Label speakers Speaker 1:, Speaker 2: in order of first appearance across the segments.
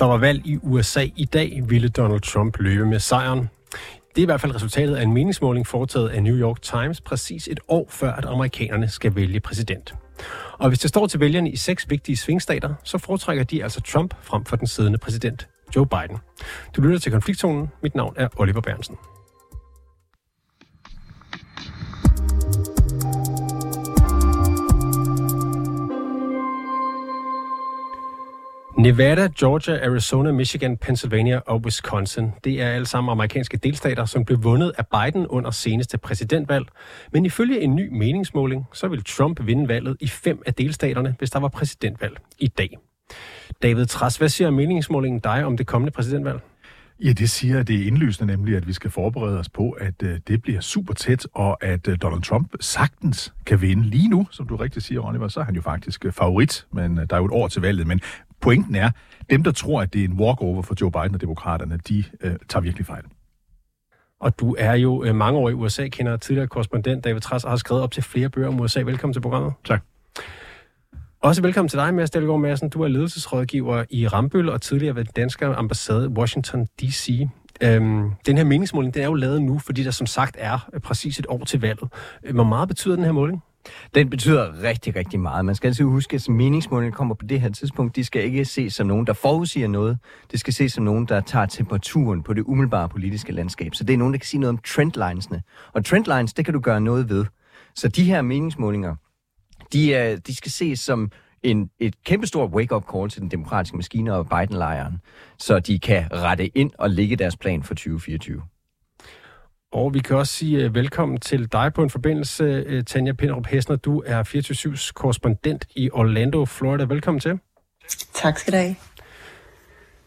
Speaker 1: der var valg i USA i dag, ville Donald Trump løbe med sejren. Det er i hvert fald resultatet af en meningsmåling foretaget af New York Times præcis et år før, at amerikanerne skal vælge præsident. Og hvis det står til vælgerne i seks vigtige svingstater, så foretrækker de altså Trump frem for den siddende præsident Joe Biden. Du lytter til konfliktzonen. Mit navn er Oliver Bernsen. Nevada, Georgia, Arizona, Michigan, Pennsylvania og Wisconsin. Det er alle sammen amerikanske delstater, som blev vundet af Biden under seneste præsidentvalg. Men ifølge en ny meningsmåling, så vil Trump vinde valget i fem af delstaterne, hvis der var præsidentvalg i dag. David Tras, hvad siger meningsmålingen dig om det kommende præsidentvalg?
Speaker 2: Ja, det siger det er indlysende nemlig, at vi skal forberede os på, at øh, det bliver super tæt, og at øh, Donald Trump sagtens kan vinde. Lige nu, som du rigtig siger, Oliver, så er han jo faktisk uh, favorit, men der er jo et år til valget. Men pointen er, dem, der tror, at det er en walkover for Joe Biden og demokraterne, de uh, tager virkelig fejl.
Speaker 1: Og du er jo uh, mange år i USA, kender tidligere korrespondent David Tras, og har skrevet op til flere bøger om USA. Velkommen til programmet.
Speaker 2: Tak.
Speaker 1: Også velkommen til dig, Mads Delgaard Madsen. Du er ledelsesrådgiver i Rambøl og tidligere ved den danske ambassade Washington D.C. Øhm, den her meningsmåling, den er jo lavet nu, fordi der som sagt er præcis et år til valget. Hvor meget betyder den her måling?
Speaker 3: Den betyder rigtig, rigtig meget. Man skal altid huske, at meningsmålingerne kommer på det her tidspunkt. De skal ikke ses som nogen, der forudsiger noget. Det skal ses som nogen, der tager temperaturen på det umiddelbare politiske landskab. Så det er nogen, der kan sige noget om trendlinesne. Og trendlines, det kan du gøre noget ved. Så de her meningsmålinger, de, er, de skal ses som en, et kæmpestort wake-up call til den demokratiske maskine og Biden-lejren, så de kan rette ind og lægge deres plan for 2024.
Speaker 1: Og vi kan også sige uh, velkommen til dig på en forbindelse, uh, Tanja Pinderup Hesner. Du er 24-7's korrespondent i Orlando, Florida. Velkommen til.
Speaker 4: Tak skal du have.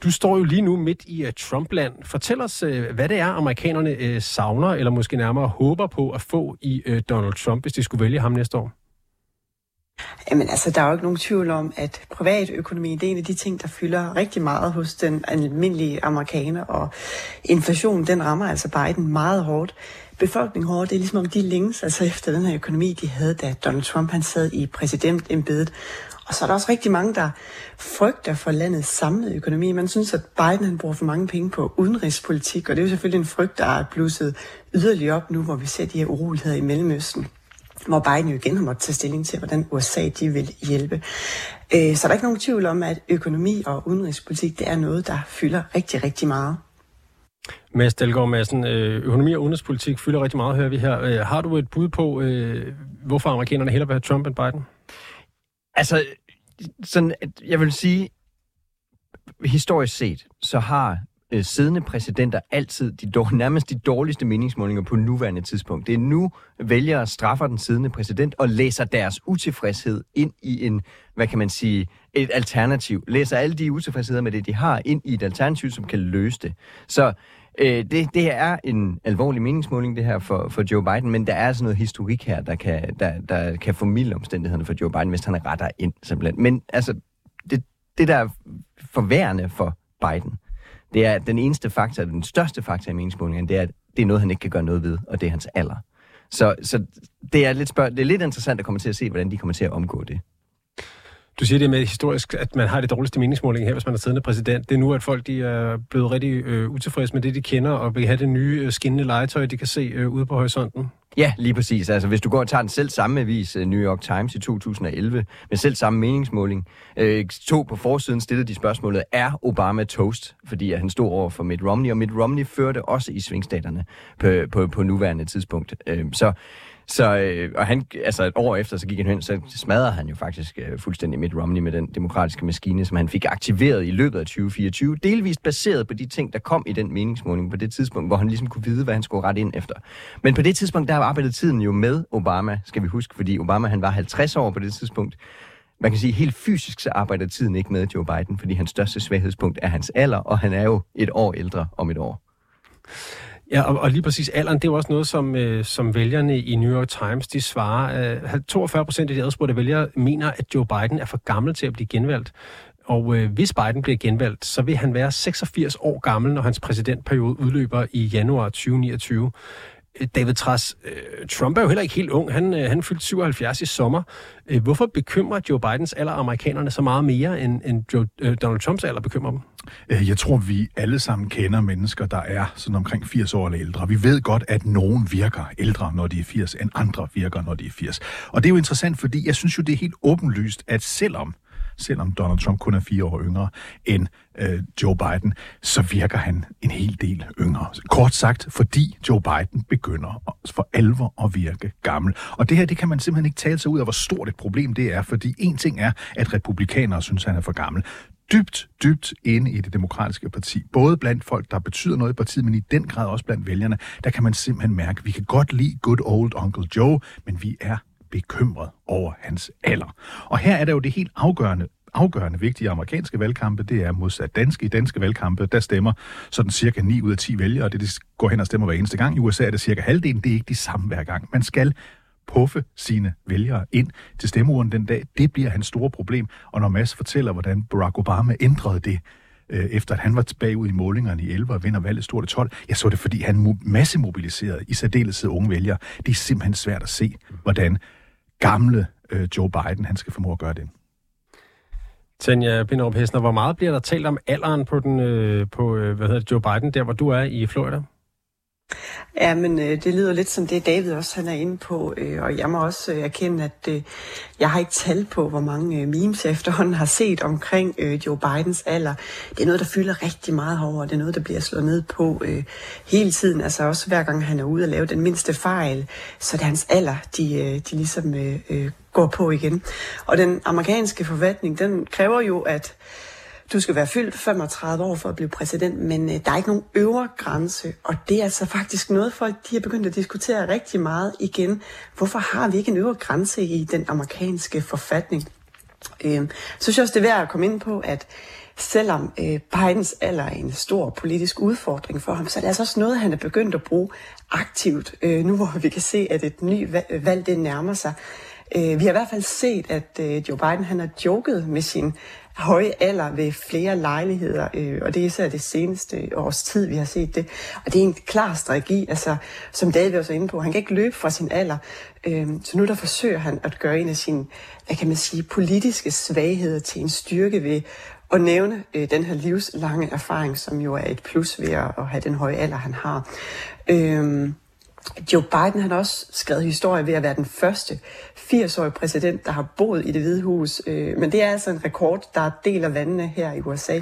Speaker 1: Du står jo lige nu midt i uh, Trumpland. Fortæl os, uh, hvad det er, amerikanerne uh, savner, eller måske nærmere håber på at få i uh, Donald Trump, hvis de skulle vælge ham næste år.
Speaker 4: Jamen altså, der er jo ikke nogen tvivl om, at privatøkonomi, det er en af de ting, der fylder rigtig meget hos den almindelige amerikaner, og inflation, den rammer altså Biden meget hårdt. Befolkningen hårdt, det er ligesom om de længes altså efter den her økonomi, de havde, da Donald Trump han sad i præsidentembedet. Og så er der også rigtig mange, der frygter for landets samlede økonomi. Man synes, at Biden han bruger for mange penge på udenrigspolitik, og det er jo selvfølgelig en frygt, der er blusset yderligere op nu, hvor vi ser de her uroligheder i Mellemøsten hvor Biden jo igen har måttet tage stilling til, hvordan USA de vil hjælpe. Øh, så der er ikke nogen tvivl om, at økonomi og udenrigspolitik, det er noget, der fylder rigtig, rigtig meget.
Speaker 1: Mads Delgaard Madsen, økonomi og udenrigspolitik fylder rigtig meget, hører vi her. Har du et bud på, hvorfor amerikanerne hellere vil have Trump end Biden?
Speaker 3: Altså, sådan, jeg vil sige, historisk set, så har øh, siddende præsidenter altid de dår, nærmest de dårligste meningsmålinger på nuværende tidspunkt. Det er nu, vælgere straffer den siddende præsident og læser deres utilfredshed ind i en, hvad kan man sige, et alternativ. Læser alle de utilfredsheder med det, de har, ind i et alternativ, som kan løse det. Så øh, det, det er en alvorlig meningsmåling, det her for, for Joe Biden, men der er altså noget historik her, der kan, der, der kan formidle omstændighederne for Joe Biden, hvis han retter ind, simpelthen. Men altså, det, det der er forværende for Biden, det er den eneste faktor, den største faktor i meningsmålingen, det er, at det er noget, han ikke kan gøre noget ved, og det er hans alder. Så, så det, er lidt spørg- det er lidt interessant at komme til at se, hvordan de kommer til at omgå det.
Speaker 1: Du siger det med historisk, at man har det dårligste meningsmåling her, hvis man er siddende præsident. Det er nu, at folk de er blevet rigtig øh, utilfredse med det, de kender, og vil have det nye øh, skinnende legetøj, de kan se øh, ude på horisonten.
Speaker 3: Ja, lige præcis. Altså, hvis du går og tager den selv samme avis, øh, New York Times i 2011, med selv samme meningsmåling, øh, to på forsiden stillede de spørgsmålet, er Obama toast? Fordi han stod over for Mitt Romney, og Mitt Romney førte også i svingstaterne på, på, på nuværende tidspunkt. Øh, så så, øh, og han, altså et år efter, så gik han hen, så smadrede han jo faktisk øh, fuldstændig Mitt Romney med den demokratiske maskine, som han fik aktiveret i løbet af 2024, delvist baseret på de ting, der kom i den meningsmåling på det tidspunkt, hvor han ligesom kunne vide, hvad han skulle rette ind efter. Men på det tidspunkt, der arbejdede tiden jo med Obama, skal vi huske, fordi Obama han var 50 år på det tidspunkt. Man kan sige, helt fysisk så arbejder tiden ikke med Joe Biden, fordi hans største svaghedspunkt er hans alder, og han er jo et år ældre om et år.
Speaker 1: Ja, og, og lige præcis alderen, det er jo også noget, som, øh, som vælgerne i New York Times, de svarer. Øh, 42 procent af de adspurgte vælgere mener, at Joe Biden er for gammel til at blive genvalgt. Og øh, hvis Biden bliver genvalgt, så vil han være 86 år gammel, når hans præsidentperiode udløber i januar 2029. Øh, David Tras, øh, Trump er jo heller ikke helt ung. Han, øh, han fyldte 77 i sommer. Øh, hvorfor bekymrer Joe Bidens alder amerikanerne så meget mere, end, end Joe, øh, Donald Trumps alder bekymrer dem?
Speaker 2: Øh, jeg tror, vi alle sammen kender mennesker, der er sådan omkring 80 år eller ældre. Vi ved godt, at nogen virker ældre, når de er 80, end andre virker, når de er 80. Og det er jo interessant, fordi jeg synes jo, det er helt åbenlyst, at selvom selvom Donald Trump kun er fire år yngre end øh, Joe Biden, så virker han en hel del yngre. Kort sagt, fordi Joe Biden begynder for alvor at virke gammel. Og det her, det kan man simpelthen ikke tale sig ud af, hvor stort et problem det er, fordi en ting er, at republikanere synes, han er for gammel dybt, dybt inde i det demokratiske parti. Både blandt folk, der betyder noget i partiet, men i den grad også blandt vælgerne. Der kan man simpelthen mærke, at vi kan godt lide good old Uncle Joe, men vi er bekymret over hans alder. Og her er der jo det helt afgørende afgørende vigtige amerikanske valgkampe, det er modsat danske. I danske valgkampe, der stemmer sådan cirka 9 ud af 10 vælgere, og det de går hen og stemmer hver eneste gang. I USA er det cirka halvdelen, det er ikke de samme hver gang. Man skal puffe sine vælgere ind til stemmeurnen den dag. Det bliver hans store problem. Og når Mads fortæller, hvordan Barack Obama ændrede det, øh, efter at han var bagud i målingerne i 11 og vinder valget stort i 12, jeg så det, fordi han massemobiliserede i særdeleshed unge vælgere. Det er simpelthen svært at se, hvordan gamle øh, Joe Biden, han skal formå at gøre det.
Speaker 1: Tanja Binderup Hessner, hvor meget bliver der talt om alderen på, den, øh, på øh, hvad hedder det, Joe Biden, der hvor du er i Florida?
Speaker 4: Ja, men øh, det lyder lidt som det, David også han er inde på, øh, og jeg må også øh, erkende, at øh, jeg har ikke tal på, hvor mange øh, memes jeg efterhånden har set omkring øh, Joe Bidens alder. Det er noget, der fylder rigtig meget over, det er noget, der bliver slået ned på øh, hele tiden, altså også hver gang han er ude og lave den mindste fejl, så det er hans alder, de, øh, de ligesom øh, øh, går på igen. Og den amerikanske forvaltning, den kræver jo, at du skal være fyldt 35 år for at blive præsident, men øh, der er ikke nogen øvre grænse, og det er altså faktisk noget, folk de har begyndt at diskutere rigtig meget igen. Hvorfor har vi ikke en øvre grænse i den amerikanske forfatning? Øh, så synes jeg også, det er værd at komme ind på, at selvom øh, Bidens alder er en stor politisk udfordring for ham, så er det altså også noget, han er begyndt at bruge aktivt, øh, nu hvor vi kan se, at et nyt valg det nærmer sig. Øh, vi har i hvert fald set, at øh, Joe Biden han har joket med sin høje alder ved flere lejligheder, øh, og det er især det seneste års tid, vi har set det. Og det er en klar strategi, altså, som David også inde på. Han kan ikke løbe fra sin alder, øh, så nu der forsøger han at gøre en af sine, hvad kan man sige, politiske svagheder til en styrke ved at nævne øh, den her livslange erfaring, som jo er et plus ved at, at have den høje alder, han har. Øh, Joe Biden han har også skrevet historie ved at være den første 80-årige præsident, der har boet i det hvide hus. Øh, men det er altså en rekord, der deler vandene her i USA.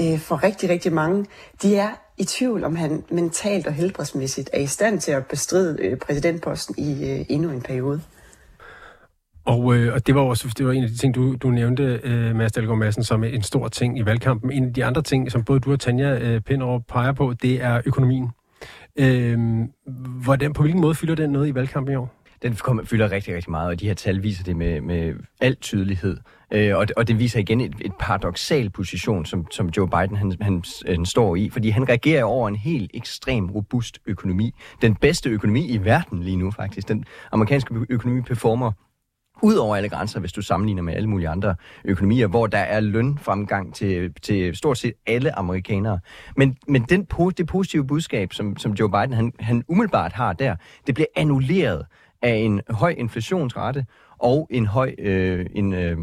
Speaker 4: Øh, for rigtig, rigtig mange, de er i tvivl, om han mentalt og helbredsmæssigt er i stand til at bestride øh, præsidentposten i øh, endnu en periode.
Speaker 1: Og, øh, og det var også det var en af de ting, du, du nævnte, øh, Mads Dahlgaard Madsen, som en stor ting i valgkampen. En af de andre ting, som både du og Tanja øh, Pinderup peger på, det er økonomien. Øh, hvordan, på hvilken måde fylder den noget i valgkampen i år?
Speaker 3: Den kommer, fylder rigtig, rigtig meget, og de her tal viser det med, med al tydelighed. Øh, og, det, og det viser igen et, et paradoxal position, som, som Joe Biden han, han, han står i, fordi han reagerer over en helt ekstrem robust økonomi. Den bedste økonomi i verden lige nu, faktisk. Den amerikanske økonomi performer ud over alle grænser, hvis du sammenligner med alle mulige andre økonomier, hvor der er lønfremgang til, til stort set alle amerikanere. Men, men den, det positive budskab, som, som Joe Biden han, han umiddelbart har der, det bliver annulleret af en høj inflationsrate og en høj øh, en, øh,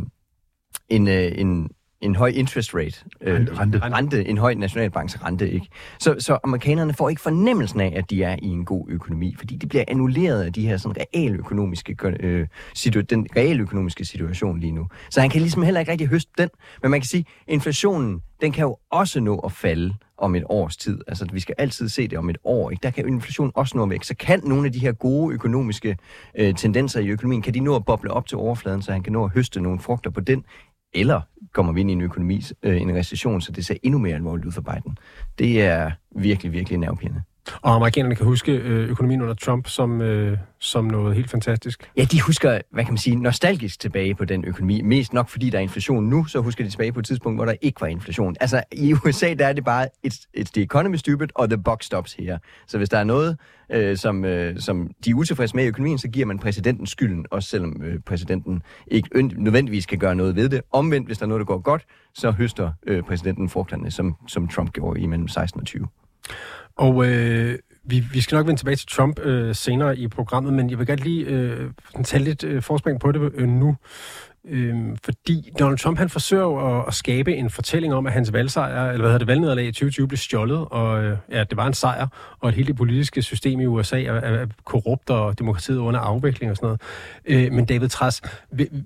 Speaker 3: en, øh, en, en høj interest rate.
Speaker 2: Øh, rente.
Speaker 3: rente. En høj nationalbanksrente, ikke? Så, så amerikanerne får ikke fornemmelsen af, at de er i en god økonomi, fordi de bliver annulleret af de her sådan realøkonomiske, øh, situ- den realøkonomiske situation lige nu. Så han kan ligesom heller ikke rigtig høste den. Men man kan sige, at inflationen, den kan jo også nå at falde om et års tid. Altså, vi skal altid se det om et år. Ikke? Der kan inflationen også nå væk. Så kan nogle af de her gode økonomiske øh, tendenser i økonomien, kan de nå at boble op til overfladen, så han kan nå at høste nogle frugter på den, eller kommer vi ind i en økonomi, øh, en recession, så det ser endnu mere alvorligt ud for Biden. Det er virkelig, virkelig nervepirrende.
Speaker 1: Og amerikanerne kan huske øh, økonomien under Trump som, øh, som noget helt fantastisk.
Speaker 3: Ja, de husker, hvad kan man sige, nostalgisk tilbage på den økonomi. Mest nok fordi der er inflation nu, så husker de tilbage på et tidspunkt, hvor der ikke var inflation. Altså i USA, der er det bare, it's, it's the economy stupid, og the buck stops here. Så hvis der er noget, øh, som, øh, som de er utilfredse med i økonomien, så giver man præsidenten skylden, også selvom øh, præsidenten ikke nødvendigvis kan gøre noget ved det. Omvendt, hvis der er noget, der går godt, så høster øh, præsidenten frugterne, som, som Trump gjorde i mellem 16 og 20.
Speaker 1: Og øh, vi, vi skal nok vende tilbage til Trump øh, senere i programmet, men jeg vil godt lige øh, tage lidt øh, forspring på det øh, nu. Øh, fordi Donald Trump han forsøger at, at skabe en fortælling om, at hans valgsejr, eller hvad hedder det, valgnederlag i 2020 blev stjålet, og øh, ja, det var en sejr, og at hele det politiske system i USA er, er korrupt, og demokratiet under afvikling og sådan noget. Øh, men David Træs,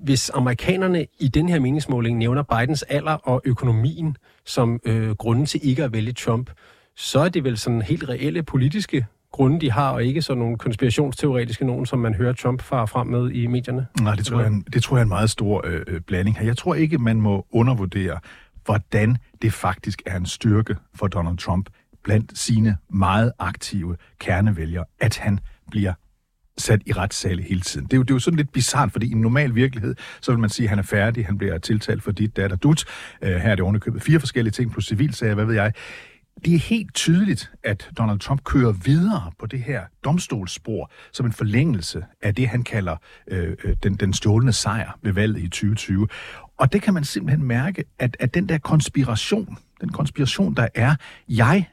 Speaker 1: hvis amerikanerne i den her meningsmåling nævner Bidens alder og økonomien som øh, grunden til ikke at vælge Trump, så er det vel sådan helt reelle politiske grunde, de har, og ikke sådan nogle konspirationsteoretiske nogen, som man hører Trump fare frem med i medierne?
Speaker 2: Nej, det tror, jeg, det tror jeg er en meget stor øh, øh, blanding her. Jeg tror ikke, man må undervurdere, hvordan det faktisk er en styrke for Donald Trump blandt sine meget aktive kernevælgere, at han bliver sat i retssale hele tiden. Det er, jo, det er jo sådan lidt bizart, fordi i en normal virkelighed, så vil man sige, at han er færdig, han bliver tiltalt for dit, datter, dut. Uh, her er det underkøbet fire forskellige ting plus civilsager, hvad ved jeg det er helt tydeligt, at Donald Trump kører videre på det her domstolsspor som en forlængelse af det, han kalder øh, øh den, den stjålne sejr ved valget i 2020. Og det kan man simpelthen mærke, at, at den der konspiration, den konspiration, der er, jeg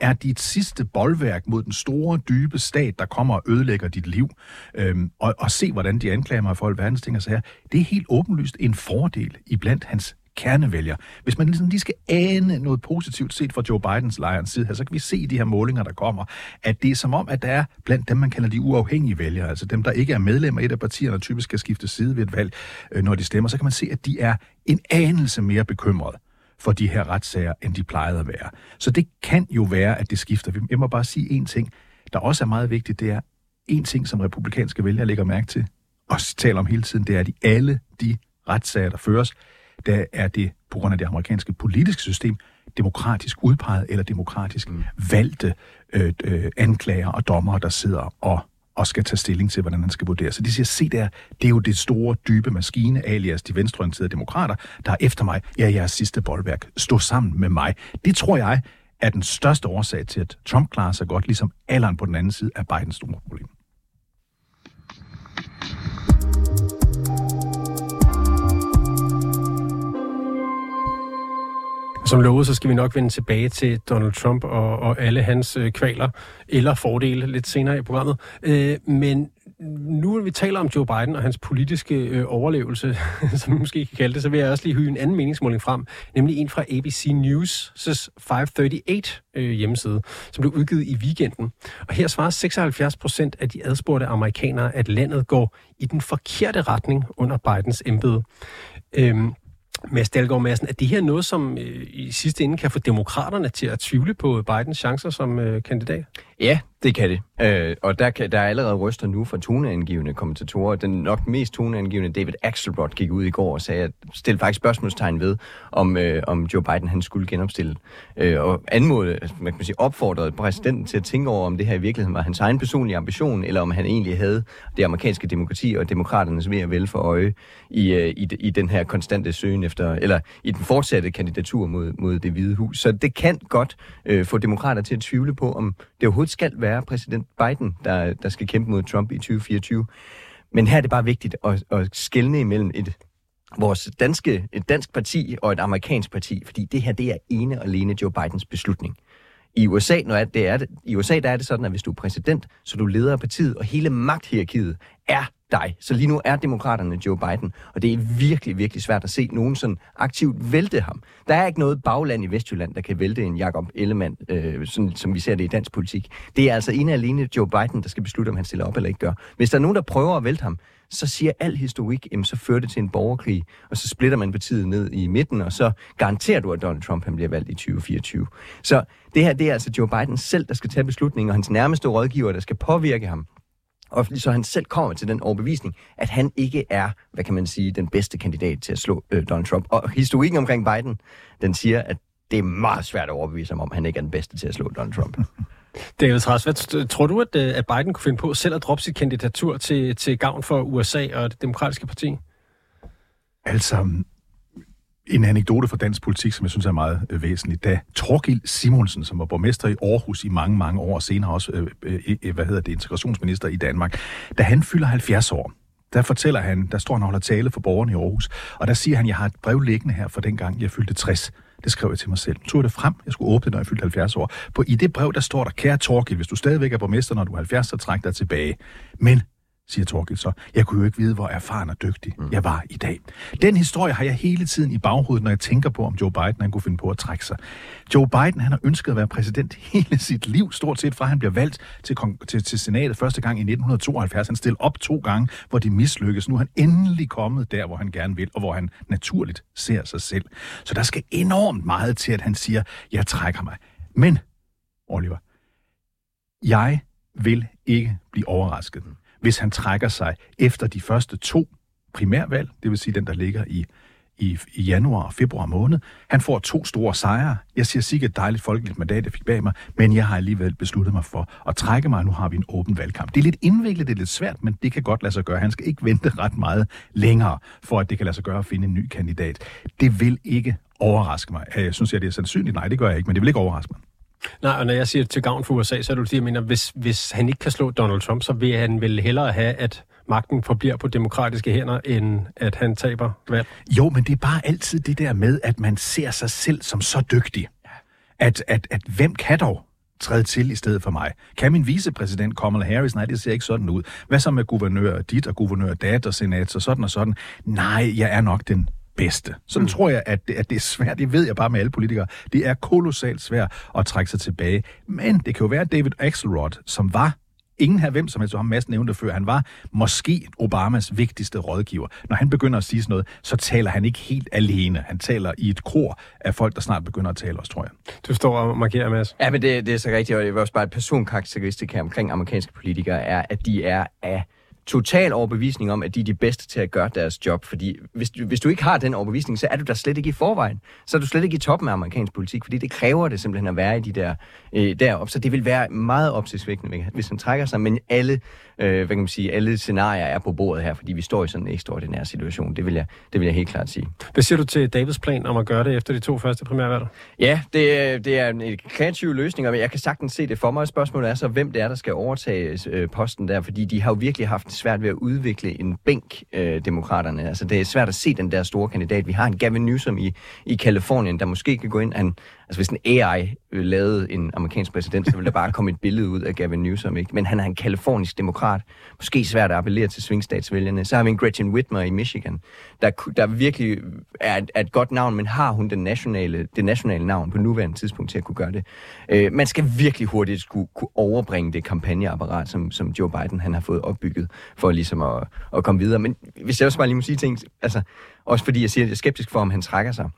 Speaker 2: er dit sidste boldværk mod den store, dybe stat, der kommer og ødelægger dit liv. Øhm, og, og se, hvordan de anklager mig for alverdens ting og sager. Det er helt åbenlyst en fordel iblandt hans kernevælger. Hvis man ligesom lige skal ane noget positivt set fra Joe Bidens lejrens side her, så kan vi se i de her målinger, der kommer, at det er som om, at der er blandt dem, man kalder de uafhængige vælgere, altså dem, der ikke er medlemmer af et af partierne, typisk skal skifte side ved et valg, øh, når de stemmer, så kan man se, at de er en anelse mere bekymrede for de her retssager, end de plejede at være. Så det kan jo være, at det skifter. Jeg må bare sige en ting, der også er meget vigtigt, det er en ting, som republikanske vælgere lægger mærke til, og taler om hele tiden, det er, at i alle de retssager, der føres, der er det på grund af det amerikanske politiske system demokratisk udpeget eller demokratisk mm. valgte øh, øh, anklager og dommere, der sidder og, og skal tage stilling til, hvordan man skal vurdere. Så de siger, se der, det er jo det store, dybe maskine, alias de venstreorienterede demokrater, der er efter mig, ja, jeres sidste boldværk, stå sammen med mig. Det tror jeg er den største årsag til, at Trump klarer sig godt, ligesom alderen på den anden side er Bidens store problem.
Speaker 1: Som lovet, så skal vi nok vende tilbage til Donald Trump og, og alle hans øh, kvaler eller fordele lidt senere i programmet. Øh, men nu når vi taler om Joe Biden og hans politiske øh, overlevelse, som vi måske kan kalde det, så vil jeg også lige hyre en anden meningsmåling frem, nemlig en fra ABC News' 538 øh, hjemmeside, som blev udgivet i weekenden. Og her svarer 76 procent af de adspurgte amerikanere, at landet går i den forkerte retning under Bidens embede. Øhm, Mads Dahlgaard Madsen, er det her noget, som øh, i sidste ende kan få demokraterne til at tvivle på Bidens chancer som øh, kandidat?
Speaker 3: Ja, det kan det. Øh, og der, kan, der er allerede ryster nu fra toneangivende kommentatorer. Den nok mest toneangivende David Axelrod gik ud i går og sagde, at stille faktisk spørgsmålstegn ved, om, øh, om Joe Biden han skulle genopstille. Øh, og anmodede, altså, man kan sige, opfordrede præsidenten til at tænke over, om det her i virkeligheden var hans egen personlige ambition, eller om han egentlig havde det amerikanske demokrati og demokraternes ved at vel for øje i, øh, i, i den her konstante søgen efter, eller i den fortsatte kandidatur mod, mod det hvide hus. Så det kan godt øh, få demokrater til at tvivle på, om det overhovedet skal være præsident Biden, der, der skal kæmpe mod Trump i 2024. Men her er det bare vigtigt at, at skelne imellem et vores danske, et dansk parti og et amerikansk parti, fordi det her det er ene og alene Joe Bidens beslutning. I USA, når det er det, I USA der er det sådan, at hvis du er præsident, så du leder af partiet, og hele magthierarkiet er dig. Så lige nu er demokraterne Joe Biden, og det er virkelig, virkelig svært at se nogen sådan aktivt vælte ham. Der er ikke noget bagland i Vestjylland, der kan vælte en Jakob Ellemann, øh, sådan, som vi ser det i dansk politik. Det er altså ene alene Joe Biden, der skal beslutte, om han stiller op eller ikke gør. Hvis der er nogen, der prøver at vælte ham, så siger al historik, jamen, så fører det til en borgerkrig, og så splitter man partiet ned i midten, og så garanterer du, at Donald Trump han bliver valgt i 2024. Så det her, det er altså Joe Biden selv, der skal tage beslutningen, og hans nærmeste rådgiver, der skal påvirke ham og så han selv kommer til den overbevisning, at han ikke er, hvad kan man sige, den bedste kandidat til at slå øh, Donald Trump. Og historikken omkring Biden, den siger, at det er meget svært at overbevise ham om, at han ikke er den bedste til at slå Donald Trump.
Speaker 1: David Træs, hvad tror du, at, øh, at Biden kunne finde på selv at droppe sit kandidatur til, til gavn for USA og det demokratiske parti?
Speaker 2: Altså, en anekdote fra dansk politik, som jeg synes er meget øh, væsentlig. Da Torgild Simonsen, som var borgmester i Aarhus i mange, mange år, og senere også, øh, øh, øh, øh hvad hedder det, integrationsminister i Danmark, da han fylder 70 år, der fortæller han, der står han og holder tale for borgerne i Aarhus, og der siger han, jeg har et brev liggende her fra den gang, jeg fyldte 60. Det skrev jeg til mig selv. Så tog det frem. Jeg skulle åbne det, når jeg fyldte 70 år. På, I det brev, der står der, kære Torgild, hvis du stadigvæk er borgmester, når du er 70, så træk dig tilbage. Men siger Torgild så. Jeg kunne jo ikke vide, hvor erfaren og dygtig mm. jeg var i dag. Den historie har jeg hele tiden i baghovedet, når jeg tænker på, om Joe Biden han kunne finde på at trække sig. Joe Biden han har ønsket at være præsident hele sit liv, stort set fra han bliver valgt til, til, til senatet første gang i 1972. Han stillede op to gange, hvor de mislykkes. Nu er han endelig kommet der, hvor han gerne vil, og hvor han naturligt ser sig selv. Så der skal enormt meget til, at han siger, jeg trækker mig. Men, Oliver, jeg vil ikke blive overrasket hvis han trækker sig efter de første to primærvalg, det vil sige den, der ligger i, i, i januar og februar måned. Han får to store sejre. Jeg siger sikkert et dejligt folkeligt mandat, jeg fik bag mig, men jeg har alligevel besluttet mig for at trække mig. Nu har vi en åben valgkamp. Det er lidt indviklet, det er lidt svært, men det kan godt lade sig gøre. Han skal ikke vente ret meget længere, for at det kan lade sig gøre at finde en ny kandidat. Det vil ikke overraske mig. Jeg synes, jeg, det er sandsynligt. Nej, det gør jeg ikke, men det vil ikke overraske mig.
Speaker 1: Nej, og når jeg siger til gavn for USA, så er det fordi, jeg mener, hvis, hvis han ikke kan slå Donald Trump, så vil han vel hellere have, at magten forbliver på demokratiske hænder, end at han taber valg.
Speaker 2: Jo, men det er bare altid det der med, at man ser sig selv som så dygtig. At, at, at hvem kan dog træde til i stedet for mig? Kan min vicepræsident Kamala Harris? Nej, det ser ikke sådan ud. Hvad så med guvernør dit og guvernør dat og senat og sådan og sådan? Nej, jeg er nok den bedste. Sådan mm. tror jeg, at det, at det er svært. Det ved jeg bare med alle politikere. Det er kolossalt svært at trække sig tilbage. Men det kan jo være, at David Axelrod, som var ingen her hvem som helst, har Mads nævnt det før, han var måske Obamas vigtigste rådgiver. Når han begynder at sige sådan noget, så taler han ikke helt alene. Han taler i et kor af folk, der snart begynder at tale også, tror jeg.
Speaker 1: Du står og markerer, Mads.
Speaker 3: Ja, men det, det er så rigtigt, og det er også bare et personkarakteristik her omkring amerikanske politikere, er, at de er af total overbevisning om, at de er de bedste til at gøre deres job. Fordi hvis du, hvis du ikke har den overbevisning, så er du der slet ikke i forvejen. Så er du slet ikke i toppen af amerikansk politik, fordi det kræver det simpelthen at være i de der øh, derop. Så det vil være meget opsigtsvækkende, hvis han trækker sig. Men alle, øh, hvad kan man sige, alle scenarier er på bordet her, fordi vi står i sådan en ekstraordinær situation. Det vil jeg, det vil jeg helt klart sige.
Speaker 1: Hvad siger du til Davids plan om at gøre det efter de to første primærvalg?
Speaker 3: Ja, det, det er en kreativ løsning, og jeg kan sagtens se det for mig. Spørgsmålet er så, hvem det er, der skal overtage øh, posten der, fordi de har jo virkelig haft svært ved at udvikle en bænk, øh, demokraterne. Altså, det er svært at se den der store kandidat. Vi har en Gavin Newsom i, i Kalifornien, der måske kan gå ind. Han, altså, hvis en AI øh, lavede en amerikansk præsident, så ville der bare komme et billede ud af Gavin Newsom. Ikke? Men han er en kalifornisk demokrat. Måske svært at appellere til svingstatsvælgerne. Så har vi en Gretchen Whitmer i Michigan, der, der virkelig er et, er et godt navn, men har hun den nationale, det nationale navn på nuværende tidspunkt til at kunne gøre det. Øh, man skal virkelig hurtigt skulle kunne overbringe det kampagneapparat, som, som Joe Biden han har fået opbygget, for ligesom at, at komme videre. Men hvis jeg også bare lige må sige ting, altså, også fordi jeg siger, at jeg er skeptisk for, om han trækker sig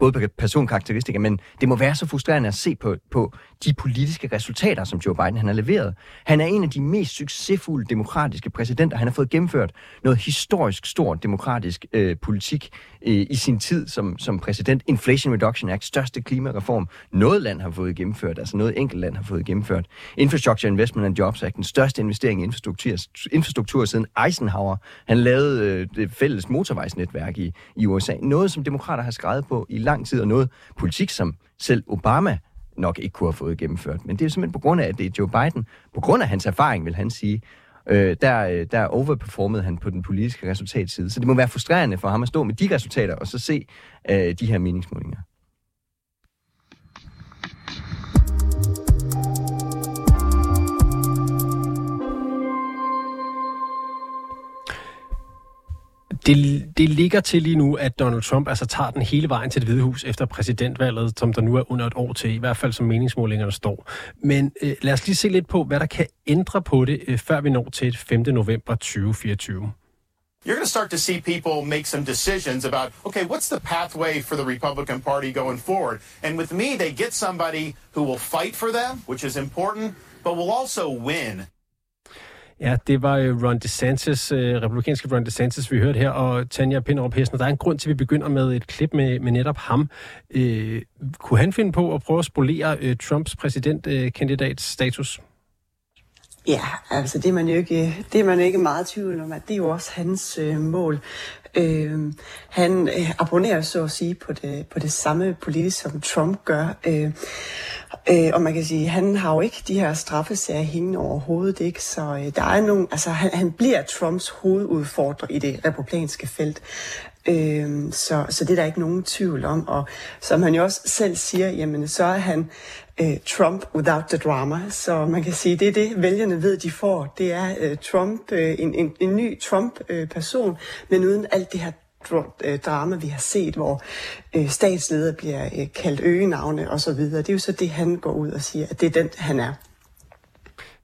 Speaker 3: både på personkarakteristika, men det må være så frustrerende at se på, på de politiske resultater, som Joe Biden han har leveret. Han er en af de mest succesfulde demokratiske præsidenter. Han har fået gennemført noget historisk stort demokratisk øh, politik øh, i sin tid som, som præsident. Inflation Reduction Act, største klimareform, noget land har fået gennemført, altså noget enkelt land har fået gennemført. Infrastructure Investment and Jobs Act, den største investering i infrastruktur, infrastruktur siden Eisenhower. Han lavede øh, det fælles motorvejsnetværk i, i USA. Noget, som demokrater har skrevet på i lang tid, og noget politik, som selv Obama nok ikke kunne have fået gennemført. Men det er simpelthen på grund af, at det er Joe Biden, på grund af hans erfaring, vil han sige, øh, der, øh, der overperformede han på den politiske resultatside. Så det må være frustrerende for ham at stå med de resultater, og så se øh, de her meningsmålinger.
Speaker 1: Det, det ligger til lige nu, at Donald Trump altså tager den hele vejen til det hvide hus efter præsidentvalget, som der nu er under et år til, i hvert fald som meningsmålingerne står. Men øh, lad os lige se lidt på, hvad der kan ændre på det, øh, før vi når til 5. november 2024.
Speaker 5: you're going to start to see people make some decisions about, okay, what's the pathway for the Republican Party going forward? And with me, they get somebody who will fight for them, which is important, but will also win.
Speaker 1: Ja, det var øh, Ron DeSantis, øh, republikanske Ron DeSantis, vi hørte her, og Tanja Pinderup Hessen. Der er en grund til, at vi begynder med et klip med, med netop ham. Øh, kunne han finde på at prøve at spolere øh, Trumps præsidentkandidats status?
Speaker 4: Ja, altså det er man jo ikke, det er man ikke meget tvivl om, at det er jo også hans øh, mål. Øh, han øh, abonnerer så at sige på det, på det samme politisk, som Trump gør. Øh, øh, og man kan sige, han har jo ikke de her straffesager hængende overhovedet, ikke? Så øh, der er nogen, altså han, han bliver Trumps hovedudfordrer i det republikanske felt. Øh, så, så det er der ikke nogen tvivl om. Og som han jo også selv siger, jamen så er han øh, Trump without the drama. Så man kan sige, det er det, vælgerne ved, de får. Det er øh, Trump, øh, en, en, en ny Trump-person, øh, men uden alt det her øh, drama, vi har set, hvor øh, statsledere bliver øh, kaldt øgenavne og så videre. Det er jo så det, han går ud og siger, at det er den, han er.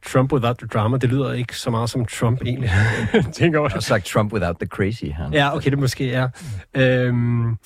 Speaker 1: Trump without the drama, det lyder ikke så meget som Trump egentlig.
Speaker 3: Tænker over det. Og sagt Trump without the crazy. Han.
Speaker 1: Ja, okay, det måske er. Øhm,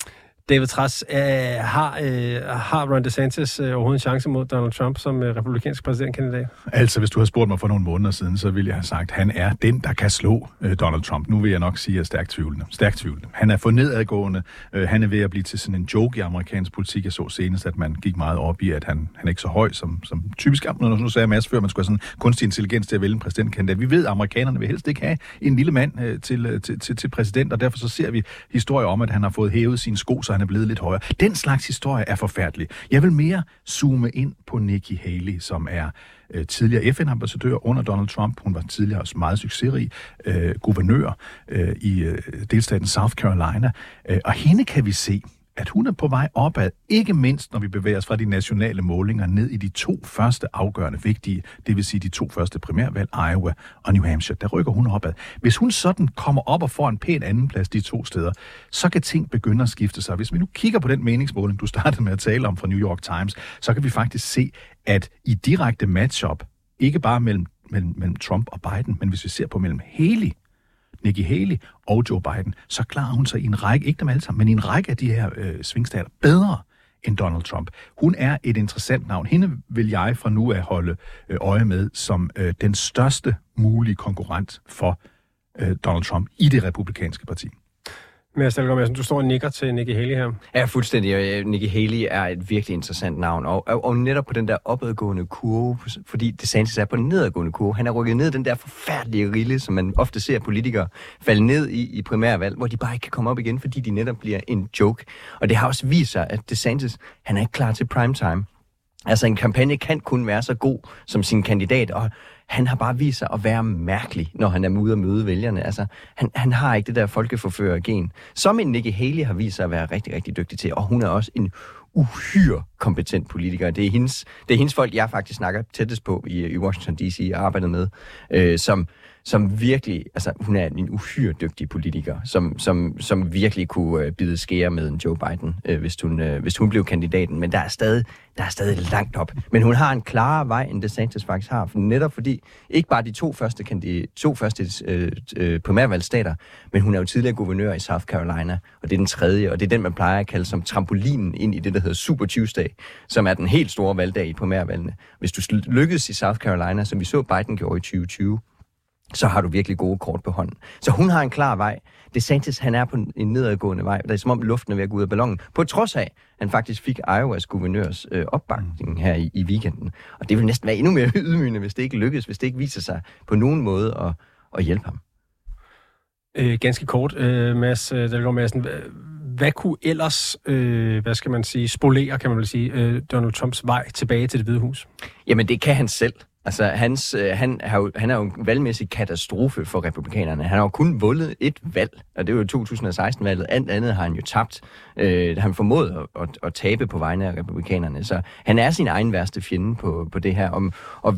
Speaker 1: David Træs, øh, har, øh, har Ron DeSantis øh, overhovedet en chance mod Donald Trump som øh, republikansk præsidentkandidat?
Speaker 2: Altså, hvis du har spurgt mig for nogle måneder siden, så ville jeg have sagt, at han er den, der kan slå øh, Donald Trump. Nu vil jeg nok sige, at jeg er stærkt tvivlende. Stærkt tvivlende. Han er for nedadgående. Øh, han er ved at blive til sådan en joke i amerikansk politik. Jeg så senest, at man gik meget op i, at han, han er ikke så høj som, som typisk. Nu, nu sagde jeg masse før, man skulle have sådan kunstig intelligens til at vælge en præsidentkandidat. Vi ved, at amerikanerne vil helst ikke have en lille mand øh, til, øh, til, til, til præsident, og derfor så ser vi historier om, at han har fået hævet sine sko, så han er blevet lidt højere. Den slags historie er forfærdelig. Jeg vil mere zoome ind på Nikki Haley, som er øh, tidligere FN-ambassadør under Donald Trump. Hun var tidligere også meget succesrig øh, guvernør øh, i øh, delstaten South Carolina. Øh, og hende kan vi se at hun er på vej opad, ikke mindst når vi bevæger os fra de nationale målinger ned i de to første afgørende vigtige, det vil sige de to første primærvalg, Iowa og New Hampshire. Der rykker hun opad. Hvis hun sådan kommer op og får en pæn anden plads de to steder, så kan ting begynde at skifte sig. Hvis vi nu kigger på den meningsmåling, du startede med at tale om fra New York Times, så kan vi faktisk se, at i direkte matchup, ikke bare mellem, mellem, mellem Trump og Biden, men hvis vi ser på mellem Haley Nikki Haley og Joe Biden, så klarer hun sig i en række, ikke dem alle sammen, men i en række af de her øh, svingstater bedre end Donald Trump. Hun er et interessant navn. Hende vil jeg fra nu af holde øh, øje med som øh, den største mulige konkurrent for øh, Donald Trump i det republikanske parti.
Speaker 1: Mads Dahlgaard du står og nikker til Nikki Haley her.
Speaker 3: Ja, fuldstændig. Øh, Nikki Haley er et virkelig interessant navn, og, og, og netop på den der opadgående kurve, fordi DeSantis er på den nedadgående kurve. Han er rykket ned den der forfærdelige rille, som man ofte ser politikere falde ned i i primærvalg, hvor de bare ikke kan komme op igen, fordi de netop bliver en joke. Og det har også vist sig, at DeSantis, han er ikke klar til primetime. Altså en kampagne kan kun være så god som sin kandidat, og han har bare vist sig at være mærkelig, når han er ude og møde vælgerne. Altså, han, han har ikke det der folkeforfører-gen, som en Nikki Haley har vist sig at være rigtig, rigtig dygtig til, og hun er også en uhyre kompetent politiker. Det er hendes, det er hendes folk, jeg faktisk snakker tættest på i, i Washington D.C. og arbejder med, øh, som, som virkelig, altså hun er en uhyre dygtig politiker, som, som, som virkelig kunne øh, bide skære med en Joe Biden, øh, hvis, hun, øh, hvis hun blev kandidaten. Men der er, stadig, der er stadig langt op. Men hun har en klarere vej, end DeSantis faktisk har. For netop fordi, ikke bare de to første, kandid- to første øh, øh, primærvalgstater, men hun er jo tidligere guvernør i South Carolina, og det er den tredje, og det er den, man plejer at kalde som trampolinen ind i det, der hedder Super Tuesday, som er den helt store valgdag i primærvalgene. Hvis du lykkes i South Carolina, som vi så Biden gjorde i 2020, så har du virkelig gode kort på hånden. Så hun har en klar vej. DeSantis, han er på en nedadgående vej. Det er som om luften er ved at gå ud af ballonen. På trods af, han faktisk fik Iowas guvernørs øh, opbakning her i, i weekenden. Og det vil næsten være endnu mere ydmygende, hvis det ikke lykkes, hvis det ikke viser sig på nogen måde at, at hjælpe ham.
Speaker 1: Øh, ganske kort, øh, Mads øh, Dalgaard Madsen. Hvad kunne ellers, øh, hvad skal man sige, spolere, kan man vel sige, øh, Donald Trumps vej tilbage til det hvide hus?
Speaker 3: Jamen, det kan han selv. Altså, hans, øh, han, har jo, han er jo en valgmæssig katastrofe for republikanerne. Han har jo kun vundet et valg, og det var jo 2016-valget. Alt andet har han jo tabt. Øh, han formåede at, at, at tabe på vegne af republikanerne. Så han er sin egen værste fjende på, på det her. Om, og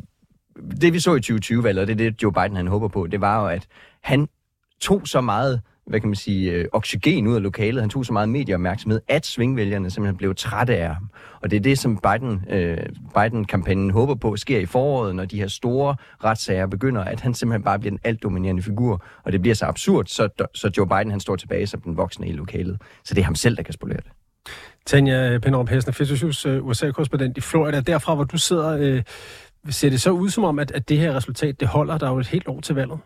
Speaker 3: det vi så i 2020-valget, og det er det, Joe Biden han håber på, det var jo, at han tog så meget hvad kan man sige, øh, oxygen ud af lokalet. Han tog så meget medieopmærksomhed, at svingvælgerne simpelthen blev trætte af ham. Og det er det, som Biden, øh, Biden-kampagnen håber på sker i foråret, når de her store retssager begynder, at han simpelthen bare bliver en altdominerende figur. Og det bliver så absurd, så, så Joe Biden han står tilbage som den voksne i lokalet. Så det er ham selv, der kan spolere det.
Speaker 1: Tanja Pinderup Hessen, Fitchus øh, USA-korrespondent i Florida. Derfra, hvor du sidder, øh, ser det så ud som om, at, at det her resultat, det holder der jo et helt år til valget?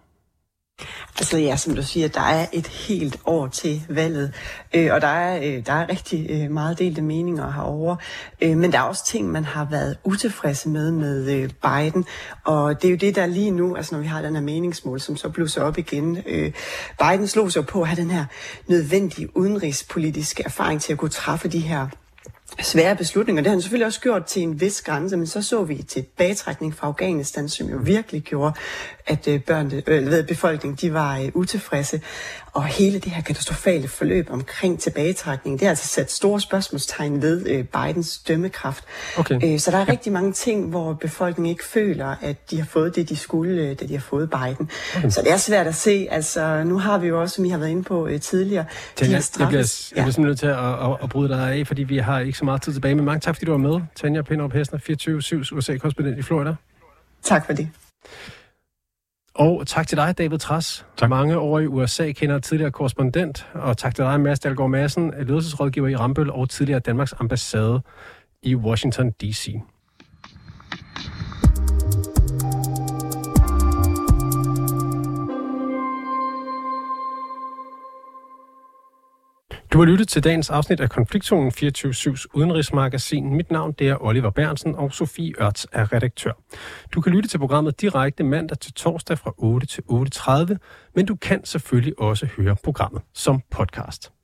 Speaker 4: Altså ja, som du siger, der er et helt år til valget, øh, og der er, øh, der er rigtig øh, meget delte meninger herover. Øh, men der er også ting, man har været utilfredse med med øh, Biden, og det er jo det, der lige nu, altså når vi har den her meningsmål, som så blusser op igen. Øh, Biden slog sig på at have den her nødvendige udenrigspolitiske erfaring til at kunne træffe de her svære beslutninger. Det har han selvfølgelig også gjort til en vis grænse, men så så vi tilbagetrækning fra Afghanistan, som jo virkelig gjorde, at børnene, øh, øh ved, befolkningen de var øh, utilfredse. Og hele det her katastrofale forløb omkring tilbagetrækning, det har altså sat store spørgsmålstegn ved øh, Bidens dømmekraft.
Speaker 1: Okay.
Speaker 4: Øh, så der er rigtig mange ting, hvor befolkningen ikke føler, at de har fået det, de skulle, øh, da de har fået Biden. Okay. Så det er svært at se. Altså, nu har vi jo også, som vi har været inde på øh, tidligere,
Speaker 1: Tanja,
Speaker 4: de her
Speaker 1: jeg, bliver,
Speaker 4: straffes.
Speaker 1: jeg bliver simpelthen nødt til at, at, at bryde dig af, fordi vi har ikke så meget tid tilbage. Men mange tak, fordi du var med. Tanja Pinderup Hessner, 24-7 USA-korrespondent i Florida.
Speaker 4: Tak for det.
Speaker 1: Og tak til dig, David Tras.
Speaker 2: Tak.
Speaker 1: Mange år i USA kender tidligere korrespondent. Og tak til dig, Mads Dahlgaard Madsen, ledelsesrådgiver i Rambøl og tidligere Danmarks ambassade i Washington D.C. Du har lyttet til dagens afsnit af Konfliktzonen 24-7's udenrigsmagasin. Mit navn det er Oliver Bernsen, og Sofie Ørts er redaktør. Du kan lytte til programmet direkte mandag til torsdag fra 8 til 8.30, men du kan selvfølgelig også høre programmet som podcast.